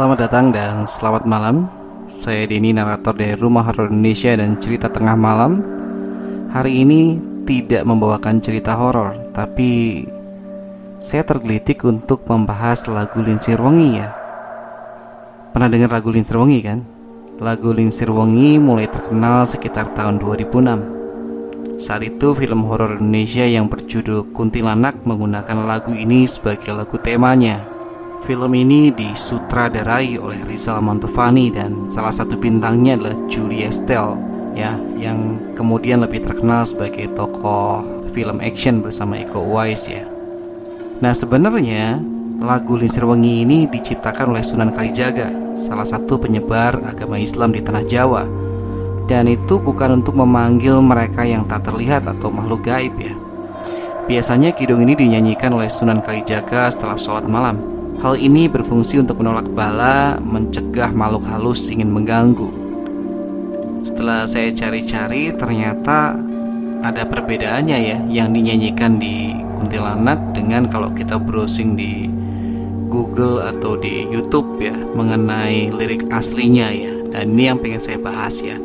Selamat datang dan selamat malam. Saya Denny, narator dari Rumah Horor Indonesia dan Cerita Tengah Malam. Hari ini tidak membawakan cerita horor Tapi saya tergelitik untuk membahas lagu Linsir Wengi ya. Pernah dengar lagu Linsir Wengi kan? Lagu Linsir Wengi mulai terkenal sekitar tahun 2006 Saat itu film horor Indonesia yang berjudul Kuntilanak menggunakan lagu ini sebagai lagu temanya Film ini disutradarai oleh Rizal Mantovani dan salah satu bintangnya adalah Julie Estelle ya yang kemudian lebih terkenal sebagai tokoh film action bersama Iko Uwais ya. Nah sebenarnya lagu Linsir Wengi ini diciptakan oleh Sunan Kalijaga, salah satu penyebar agama Islam di tanah Jawa. Dan itu bukan untuk memanggil mereka yang tak terlihat atau makhluk gaib ya. Biasanya kidung ini dinyanyikan oleh Sunan Kalijaga setelah sholat malam Hal ini berfungsi untuk menolak bala, mencegah makhluk halus ingin mengganggu. Setelah saya cari-cari, ternyata ada perbedaannya ya yang dinyanyikan di kuntilanak dengan kalau kita browsing di Google atau di YouTube ya mengenai lirik aslinya ya. Dan ini yang pengen saya bahas ya.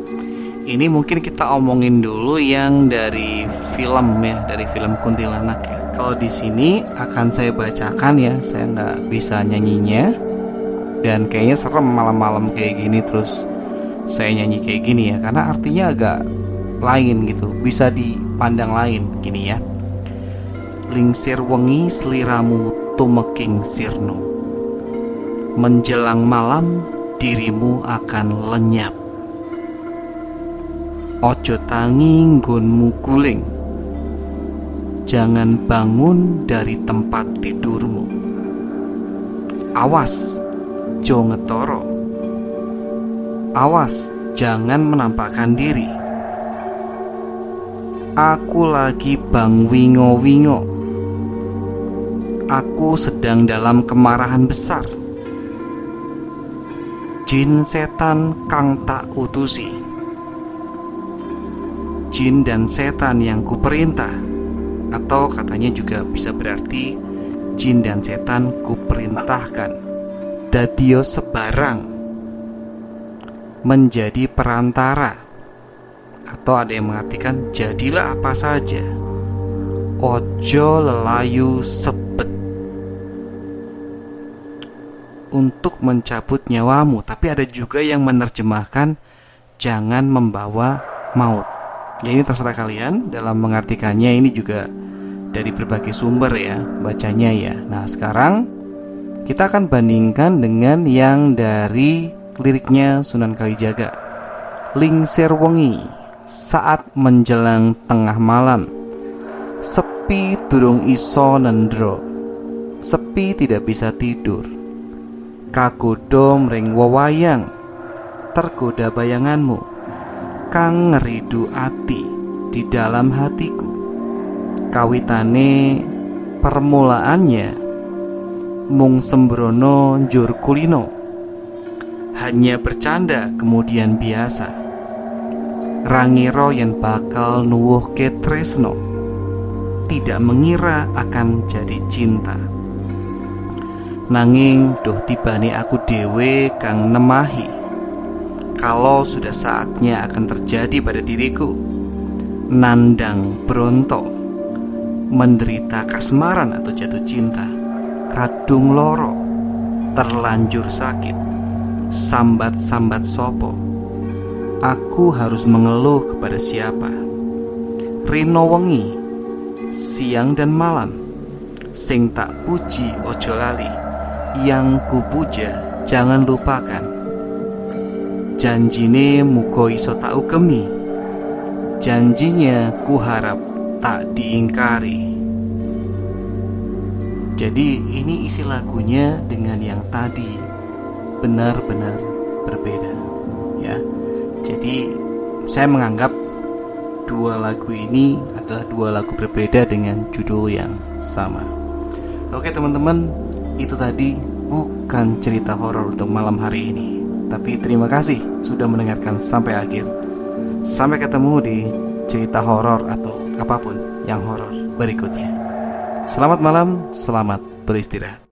Ini mungkin kita omongin dulu yang dari film ya, dari film kuntilanak ya. Kalau di sini akan saya bacakan ya, saya nggak bisa nyanyinya. Dan kayaknya serem malam-malam kayak gini terus saya nyanyi kayak gini ya, karena artinya agak lain gitu, bisa dipandang lain gini ya. Lingsir wengi seliramu tumeking sirno Menjelang malam dirimu akan lenyap. Ojo tangi nggonmu guling Jangan bangun dari tempat tidurmu. Awas, jo ngetoro. Awas, jangan menampakkan diri. Aku lagi bang wingo-wingo. Aku sedang dalam kemarahan besar. Jin setan kang tak utusi. Jin dan setan yang kuperintah atau katanya juga bisa berarti jin dan setan kuperintahkan. Dadio sebarang menjadi perantara. Atau ada yang mengartikan jadilah apa saja. Ojo lelayu sebet. Untuk mencabut nyawamu. Tapi ada juga yang menerjemahkan jangan membawa maut Ya ini terserah kalian. Dalam mengartikannya ini juga dari berbagai sumber ya bacanya ya. Nah sekarang kita akan bandingkan dengan yang dari liriknya Sunan Kalijaga. Lingsir wengi saat menjelang tengah malam. Sepi durung iso nendro. Sepi tidak bisa tidur. Kagodo mring wawayang Tergoda bayanganmu kang ngeridu ati di dalam hatiku. Kawitane permulaannya mung sembrono njur kulino. Hanya bercanda kemudian biasa. Rangiro yang bakal nuwuh ke tresno. Tidak mengira akan jadi cinta. Nanging doh tibane aku dewe kang nemahi kalau sudah saatnya akan terjadi pada diriku. Nandang bronto, menderita kasmaran atau jatuh cinta, kadung loro, terlanjur sakit, sambat-sambat sopo. Aku harus mengeluh kepada siapa? Rino wengi, siang dan malam, sing tak puji ojo lali, yang kupuja jangan lupakan Janjine muko iso tak ukemi Janjinya kuharap tak diingkari. Jadi ini isi lagunya dengan yang tadi. Benar-benar berbeda Ya. Jadi saya menganggap dua lagu ini adalah dua lagu berbeda dengan judul yang sama. Oke teman-teman itu tadi bukan cerita horor untuk malam hari ini tapi terima kasih sudah mendengarkan sampai akhir. Sampai ketemu di cerita horor atau apa pun yang horor berikutnya. Selamat malam, selamat beristirahat.